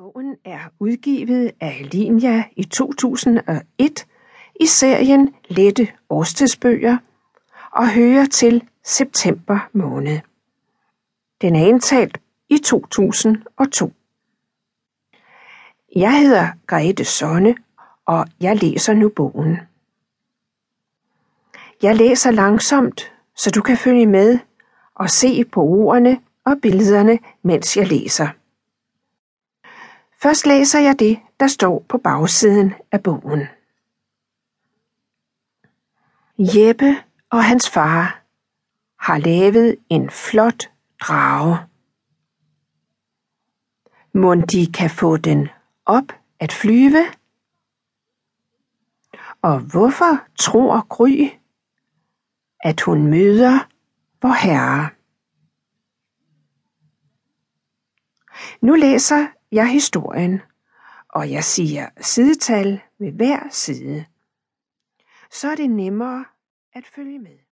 Bogen er udgivet af Linja i 2001 i serien Lette årstidsbøger og hører til september måned. Den er indtalt i 2002. Jeg hedder Grete Sonne, og jeg læser nu bogen. Jeg læser langsomt, så du kan følge med og se på ordene og billederne, mens jeg læser. Først læser jeg det, der står på bagsiden af bogen. Jeppe og hans far har lavet en flot drage. Mon de kan få den op at flyve? Og hvorfor tror Gry, at hun møder vor Herre? Nu læser jeg historien, og jeg siger sidetal ved hver side. Så er det nemmere at følge med.